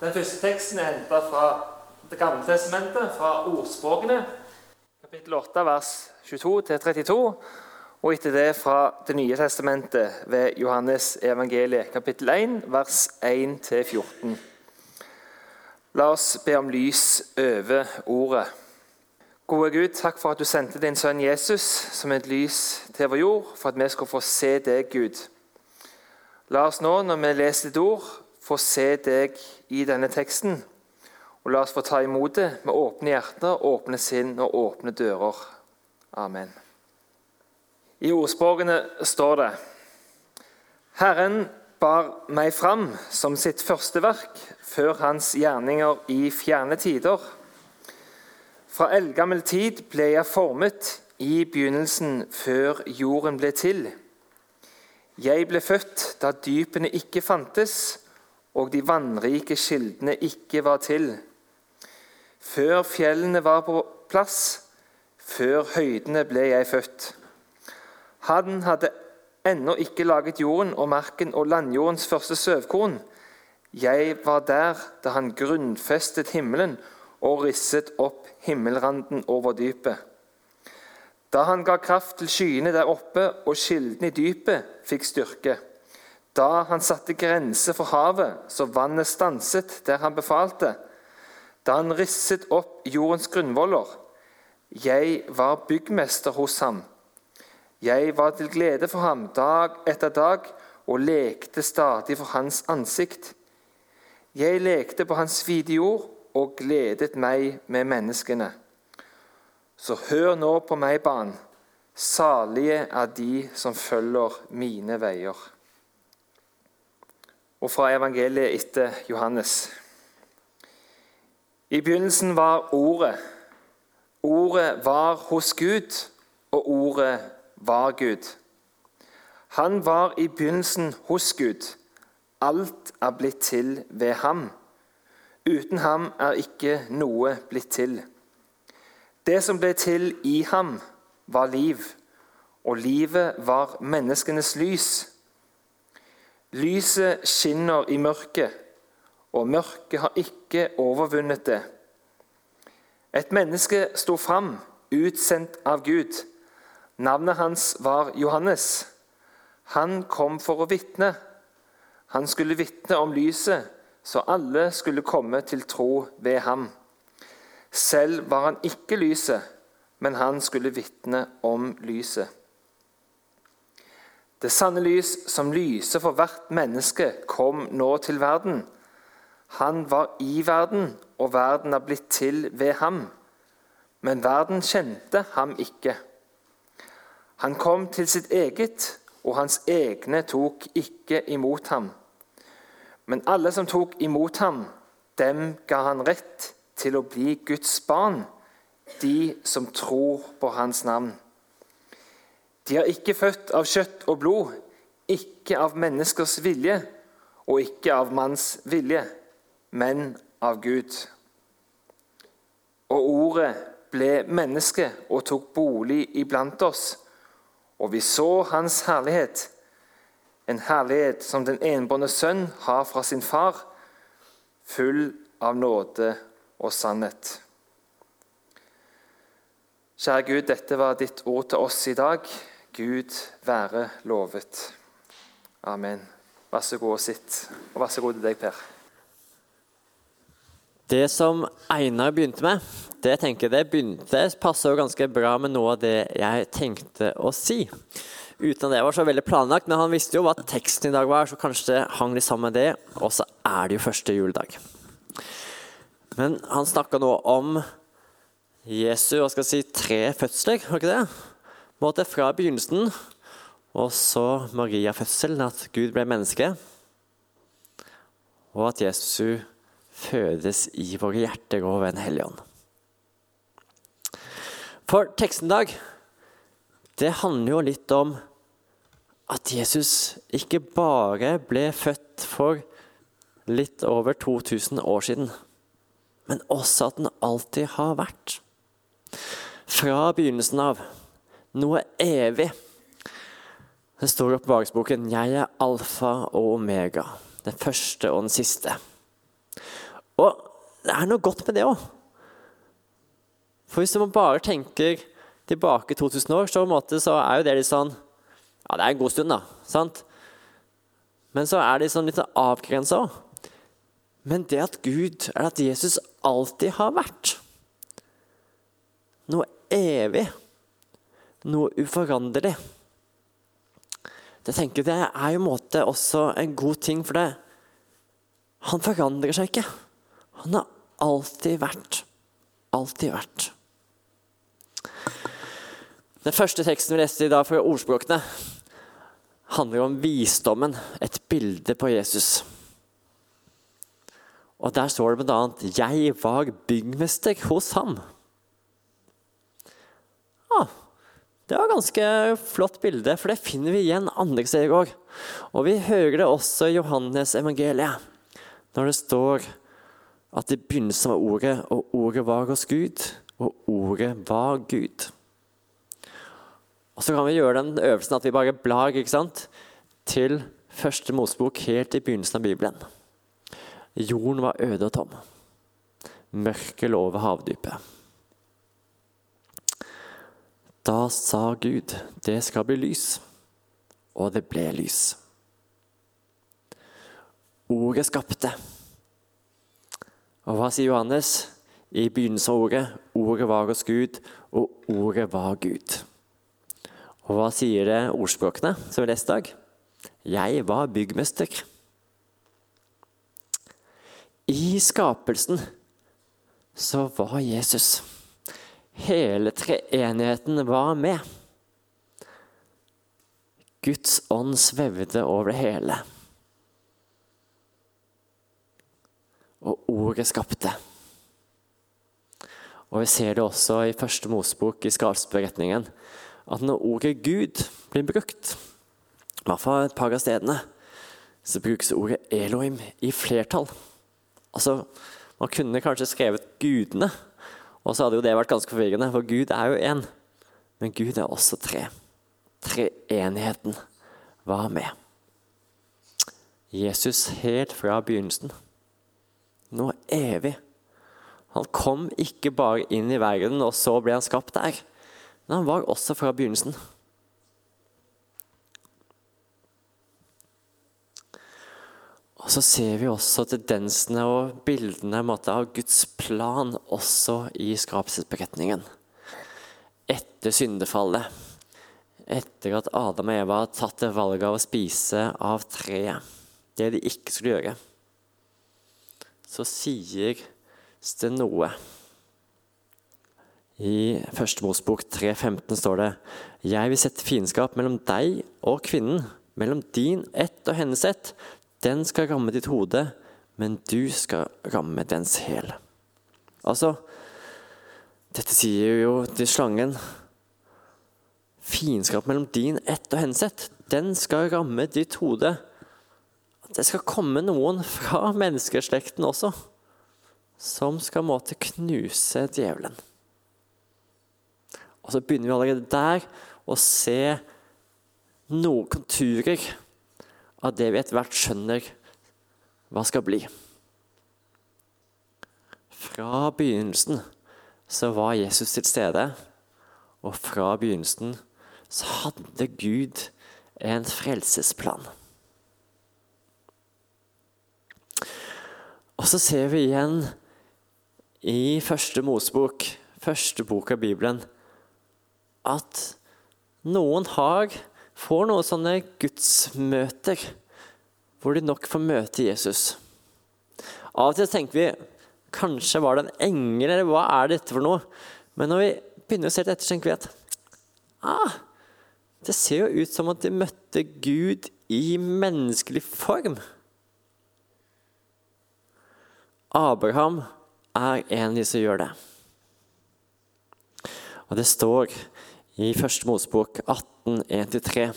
Den første teksten er henta fra Det gamle testamentet, fra ordspråkene, kapittel 8, vers 22-32, og etter det fra Det nye testamentet ved Johannes evangeliet, kapittel 1, vers 1-14. La oss be om lys over ordet. Gode Gud, takk for at du sendte din sønn Jesus som et lys til vår jord, for at vi skal få se deg, Gud. La oss nå, når vi leser ditt ord, få se deg i denne teksten. Og la oss få ta imot det med åpne hjerter, åpne sinn og åpne dører. Amen. I ordspråkene står det Herren bar meg fram som sitt første verk før hans gjerninger i fjerne tider. Fra eldgammel tid ble jeg formet i begynnelsen før jorden ble til. Jeg ble født da dypene ikke fantes, og de vannrike kildene ikke var til. Før fjellene var på plass, før høydene ble jeg født. Han hadde ennå ikke laget jorden og marken og landjordens første søvkorn. Jeg var der da han grunnfestet himmelen og risset opp himmelranden over dypet. Da han ga kraft til skyene der oppe og kildene i dypet fikk styrke. Da han satte grenser for havet, så vannet stanset der han befalte. Da han risset opp jordens grunnvoller. Jeg var byggmester hos ham. Jeg var til glede for ham dag etter dag og lekte stadig for hans ansikt. Jeg lekte på hans hvite jord og gledet meg med menneskene. Så hør nå på meg, barn. Salige er de som følger mine veier. Og fra evangeliet etter Johannes. I begynnelsen var Ordet. Ordet var hos Gud, og Ordet var Gud. Han var i begynnelsen hos Gud. Alt er blitt til ved ham. Uten ham er ikke noe blitt til. Det som ble til i ham, var liv, og livet var menneskenes lys. Lyset skinner i mørket, og mørket har ikke overvunnet det. Et menneske sto fram, utsendt av Gud. Navnet hans var Johannes. Han kom for å vitne. Han skulle vitne om lyset, så alle skulle komme til tro ved ham. Selv var han ikke lyset, men han skulle vitne om lyset. Det sanne lys som lyser for hvert menneske, kom nå til verden. Han var i verden, og verden er blitt til ved ham. Men verden kjente ham ikke. Han kom til sitt eget, og hans egne tok ikke imot ham. Men alle som tok imot ham, dem ga han rett til å bli Guds barn, de som tror på hans navn. De er ikke født av kjøtt og blod, ikke av menneskers vilje og ikke av manns vilje, men av Gud. Og ordet ble menneske og tok bolig iblant oss, og vi så hans herlighet, en herlighet som den enbårne sønn har fra sin far, full av nåde og sannhet. Kjære Gud, dette var ditt ord til oss i dag. Gud være lovet. Amen. Vær så god og sitt. Og vær så god til deg, Per. Det som Einar begynte med, det tenker jeg det begynte, passer jo ganske bra med noe av det jeg tenkte å si. Uten at det var så veldig planlagt, men han visste jo hva teksten i dag var, så kanskje det hang litt sammen med det. Og så er det jo første juledag. Men han snakka nå om Jesu hva skal jeg si, tre fødsler, var ikke det? Måte fra begynnelsen, og så Maria-fødselen, at Gud ble menneske. Og at Jesu fødes i våre hjerter og ved Den hellige ånd. For teksten i dag det handler jo litt om at Jesus ikke bare ble født for litt over 2000 år siden, men også at den alltid har vært. Fra begynnelsen av. Noe evig. Det står i oppbevaringsboken 'Jeg er alfa og omega', den første og den siste. Og det er noe godt med det òg. For hvis man bare tenker tilbake 2000 år, så, så er jo det litt sånn Ja, det er en god stund, da. sant? Men så er det sånn litt sånn avgrensa òg. Men det at Gud, eller at Jesus alltid har vært noe evig, noe uforanderlig Det tenker jeg er jo en måte også en god ting, for det han forandrer seg ikke. Han har alltid vært. Alltid vært. Den første teksten vi leste i dag fra ordspråkene, handler om visdommen, et bilde på Jesus. Og Der står det bl.a.: 'Jeg var byggmester hos ham'. Ah, det var et ganske flott bilde, for det finner vi igjen andre steder òg. Og vi hører det også i Johannes evangeliet, når det står at i begynnelsen var Ordet, og Ordet var hos Gud, og Ordet var Gud. Og Så kan vi gjøre den øvelsen at vi bare blar ikke sant? til første Mosebok helt i begynnelsen av Bibelen. Jorden var øde og tom. Mørket lå over havdypet. Da sa Gud, det skal bli lys. Og det ble lys. Ordet skapte. Og hva sier Johannes? I begynnelsen av ordet. Ordet var hos Gud, og ordet var Gud. Og hva sier det ordspråkene som vi leste i dag? Jeg var byggmester. I skapelsen så var Jesus. Hele treenigheten var med. Guds ånd svevde over det hele. Og ordet skapte. Og Vi ser det også i første Mosebok, i skapsberetningen, at når ordet Gud blir brukt, i hvert fall et par av stedene, så brukes ordet Elohim i flertall. Altså, Man kunne kanskje skrevet 'gudene', og så hadde jo det vært ganske forvirrende, for Gud er jo én. Men Gud er også tre. Treenigheten var med. Jesus helt fra begynnelsen. Nå evig. Han kom ikke bare inn i verden, og så ble han skapt der. Men han var også fra begynnelsen. Og så ser vi også tendensene og bildene av Guds plan også i skapelsesberetningen. Etter syndefallet, etter at Adam og Eva har tatt det valget av å spise av treet, det de ikke skulle gjøre, så sier det noe. I Første Mosbok 3,15 står det Jeg vil sette fiendskap mellom deg og kvinnen, mellom din ett og hennes ett. Den skal ramme ditt hode, men du skal ramme dens hæl. Altså Dette sier jo til slangen. Fiendskap mellom din ett og hensett, den skal ramme ditt hode. Det skal komme noen fra menneskeslekten også, som skal måtte knuse djevelen. Og så begynner vi allerede der å se noen konturer av det vi etter hvert skjønner hva skal bli. Fra begynnelsen så var Jesus til stede, og fra begynnelsen så hadde Gud en frelsesplan. Og så ser vi igjen i første Mosebok, første bok av Bibelen, at noen har får noen sånne gudsmøter hvor de nok får møte Jesus. Av og til tenker vi kanskje var det en engel, eller hva er dette for noe? Men når vi begynner å se etter, tenker vi at ah, det ser jo ut som at de møtte Gud i menneskelig form. Abraham er en av de som gjør det. Og det står i Første Mosebok 18, 1-3.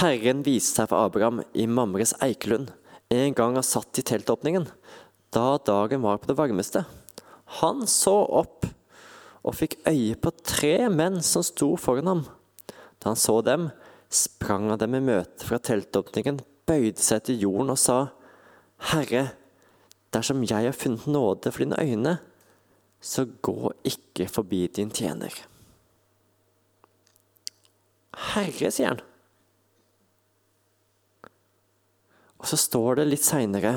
Herren viste seg for Abraham i Mamres eikelund en gang han satt i teltåpningen, da dagen var på det varmeste. Han så opp og fikk øye på tre menn som sto foran ham. Da han så dem, sprang han dem i møte fra teltåpningen, bøyde seg til jorden og sa, Herre, dersom jeg har funnet nåde for dine øyne, så gå ikke forbi din tjener. Herre, sier han. Og så står det litt seinere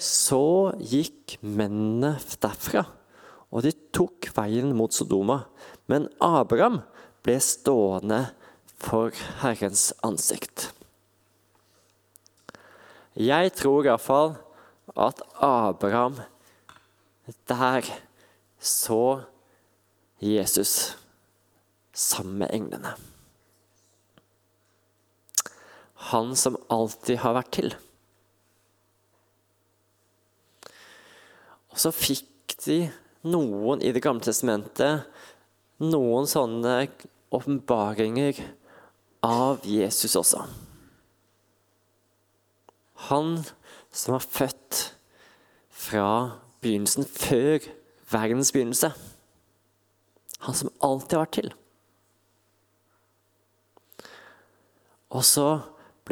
Så gikk mennene derfra, og de tok veien mot Sodoma. Men Abraham ble stående for Herrens ansikt. Jeg tror iallfall at Abraham der så Jesus sammen med englene. Han som alltid har vært til. Og så fikk de noen i Det gamle testamentet noen sånne åpenbaringer av Jesus også. Han som var født fra begynnelsen, før verdens begynnelse. Han som alltid har vært til. Og så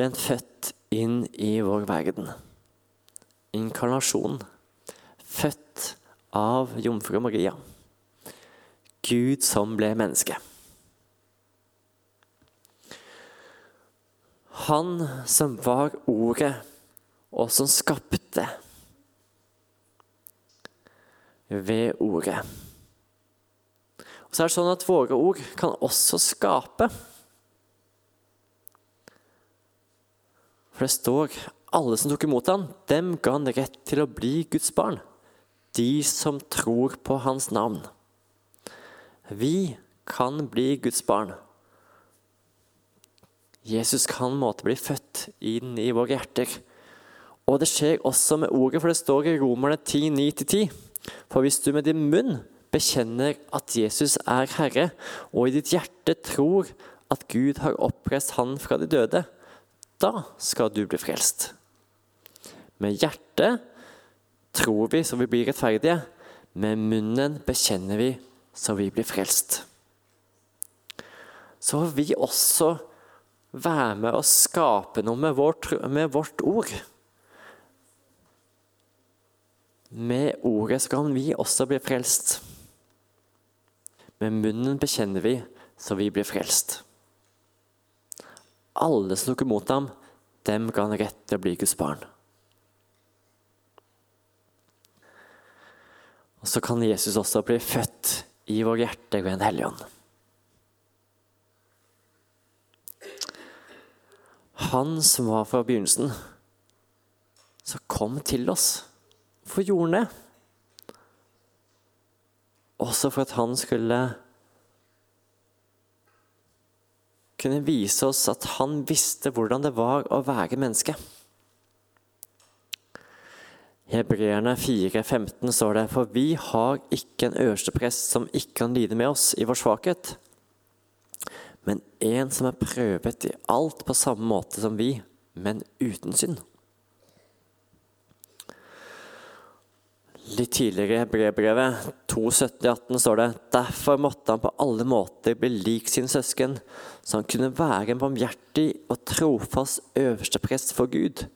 ble han født inn i vår verden. Inkarnasjon. Født av jomfru Maria. Gud som ble menneske. Han som var Ordet, og som skapte ved Ordet. Og så er det sånn at våre ord kan også skape. For det står alle som tok imot ham, dem ga han rett til å bli Guds barn. De som tror på hans navn. Vi kan bli Guds barn. Jesus kan måte bli født inn i våre hjerter. Og det skjer også med ordet, for det står i Romerne 10, 9-10. For hvis du med din munn bekjenner at Jesus er Herre, og i ditt hjerte tror at Gud har oppreist Han fra de døde, da skal du bli frelst. Med hjertet tror vi så vi blir rettferdige. Med munnen bekjenner vi så vi blir frelst. Så får vi også være med å skape noe med, vårt, med vårt ord. Med ordet skal vi også bli frelst. Med munnen bekjenner vi så vi blir frelst. Alle som tok imot ham, dem ga han rett til å bli Guds barn. Og så kan Jesus også bli født i vår hjerte ved en hellig ånd. Han som var fra begynnelsen, så kom til oss. for gjorde det? Også for at han skulle kunne vise oss at han visste hvordan det var å være menneske. I Hebreerne 4,15 står det For vi har ikke en øverste prest som ikke kan lide med oss i vår svakhet, men en som er prøvet i alt på samme måte som vi, men uten synd. Litt tidligere i brevbrevet 2.17-18 står det Derfor måtte han på alle måter bli lik sin søsken, så han kunne være en barmhjertig og trofast øversteprest for Gud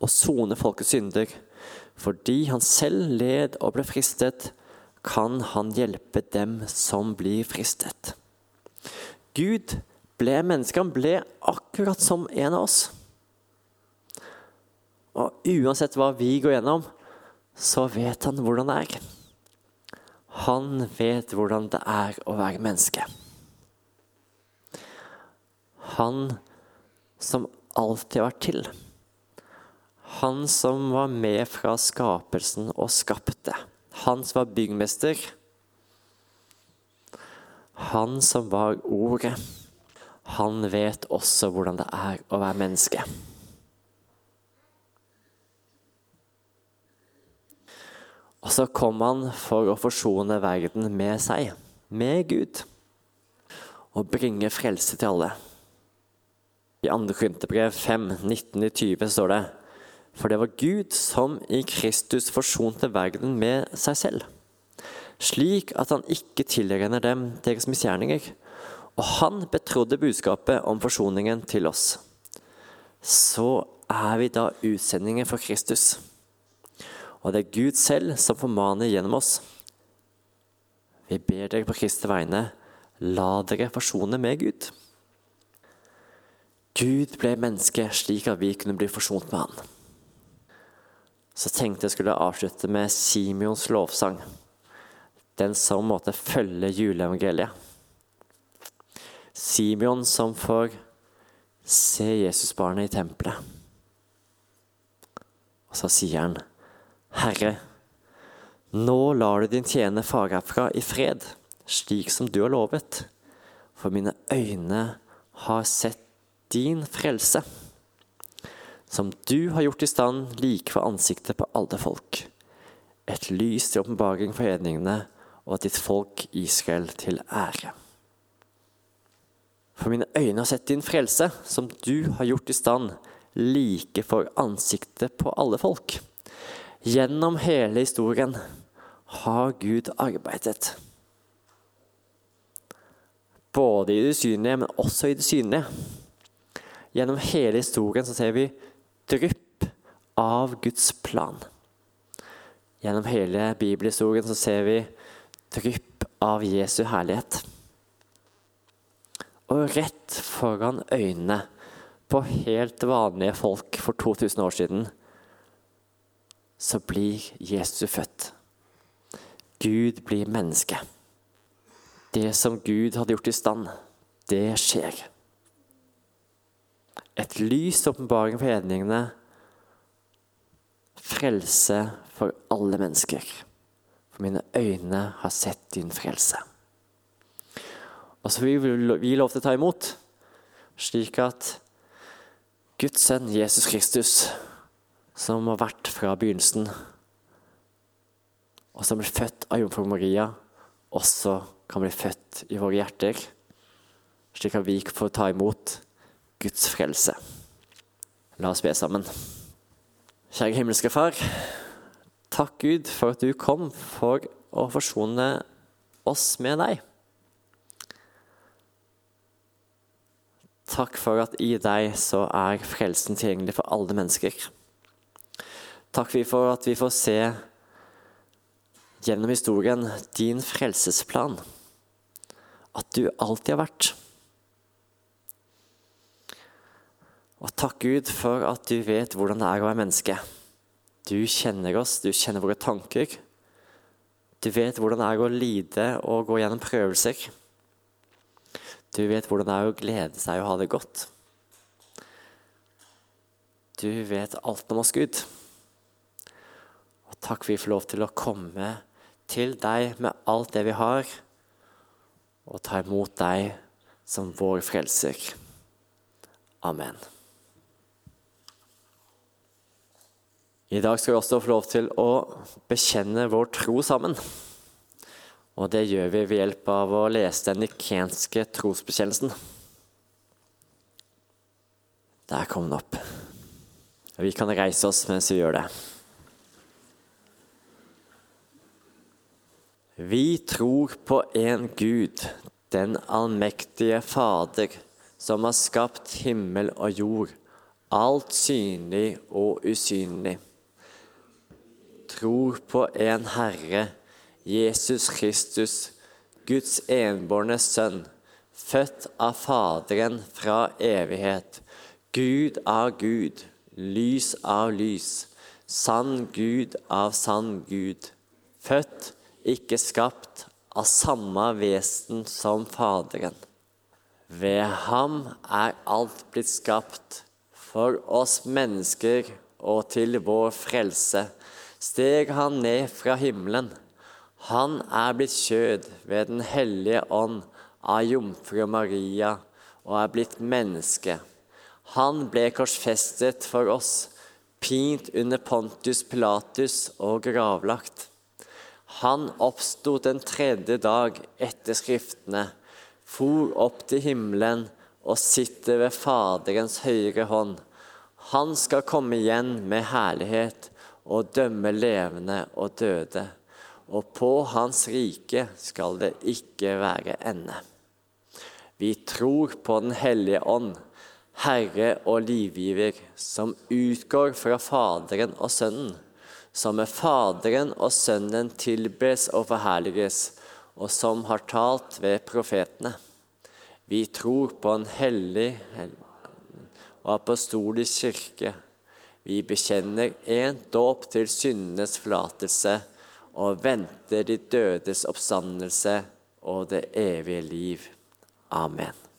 og sone folkets synder. Fordi han selv led og ble fristet, kan han hjelpe dem som blir fristet. Gud ble menneske. Han ble akkurat som en av oss. Og uansett hva vi går gjennom, så vet han hvordan det er. Han vet hvordan det er å være menneske. Han som alltid har vært til. Han som var med fra skapelsen og skapte. Han som var byggmester. Han som var ordet. Han vet også hvordan det er å være menneske. Og så kom han for å forsone verden med seg, med Gud, og bringe frelse til alle. I 2. Korinterbrev 5, 19-20 står det For det var Gud som i Kristus forsonte verden med seg selv, slik at han ikke tilregner dem deres misgjerninger. Og han betrodde budskapet om forsoningen til oss. Så er vi da utsendinger for Kristus. Og det er Gud selv som formaner gjennom oss. Vi ber dere på Kristi vegne, la dere forsone med Gud. Gud ble menneske slik at vi kunne bli forsont med Han. Så tenkte jeg skulle avslutte med Simeons lovsang. Den som måtte følge juleevangeliet. Simeon som får se Jesusbarnet i tempelet. Og så sier han, Herre, nå lar du din tjener fare herfra i fred, slik som du har lovet, for mine øyne har sett din frelse, som du har gjort i stand like for ansiktet på alle folk, et lys til åpenbaring for hedningene og ditt folk Israel til ære. For mine øyne har sett din frelse, som du har gjort i stand like for ansiktet på alle folk. Gjennom hele historien har Gud arbeidet. Både i det usynlige, men også i det synlige. Gjennom hele historien så ser vi drypp av Guds plan. Gjennom hele bibelhistorien så ser vi drypp av Jesu herlighet. Og rett foran øynene på helt vanlige folk for 2000 år siden, så blir Jesus født. Gud blir menneske. Det som Gud hadde gjort i stand, det skjer. Et lys åpenbaring for hedningene. Frelse for alle mennesker. For mine øyne har sett din frelse. Og så vil vi lov til å ta imot, slik at Guds sønn Jesus Kristus, som har vært fra begynnelsen, og som blir født av jomfru Maria, også kan bli født i våre hjerter, slik at vi får ta imot Guds frelse. La oss be sammen. Kjære himmelske Far. Takk, Gud, for at du kom for å forsone oss med deg. Takk for at i deg så er frelsen tilgjengelig for alle mennesker. Takk for at vi får se gjennom historien din frelsesplan. At du alltid har vært. Og takk, Gud, for at du vet hvordan det er å være menneske. Du kjenner oss, du kjenner våre tanker. Du vet hvordan det er å lide og gå gjennom prøvelser. Du vet hvordan det er å glede seg og ha det godt. Du vet alt om oss, Gud. Takk vi får lov til å komme til deg med alt det vi har, og ta imot deg som vår frelser. Amen. I dag skal vi også få lov til å bekjenne vår tro sammen. Og det gjør vi ved hjelp av å lese den nikenske trosbekjennelsen. Der kom den opp. Vi kan reise oss mens vi gjør det. Vi tror på en Gud, den allmektige Fader, som har skapt himmel og jord, alt synlig og usynlig. Tror på en Herre, Jesus Kristus, Guds enbårne Sønn, født av Faderen fra evighet, Gud av Gud, lys av lys, sann Gud av sann Gud, født, ikke skapt, av samme vesen som Faderen. Ved ham er alt blitt skapt, for oss mennesker og til vår frelse steg han ned fra himmelen. Han er blitt kjød ved Den hellige ånd av jomfru Maria og er blitt menneske. Han ble korsfestet for oss, pint under Pontus Pilatus og gravlagt. Han oppsto den tredje dag etter Skriftene, for opp til himmelen og sitter ved Faderens høyre hånd. Han skal komme igjen med herlighet og dømme levende og døde. Og på hans rike skal det ikke være ende. Vi tror på Den hellige ånd, Herre og livgiver, som utgår fra Faderen og Sønnen, som med Faderen og Sønnen tilbes og forherliges, og som har talt ved profetene. Vi tror på en hellig og apostolisk kirke. Vi bekjenner én dåp til syndenes forlatelse og venter de dødes oppstandelse og det evige liv. Amen.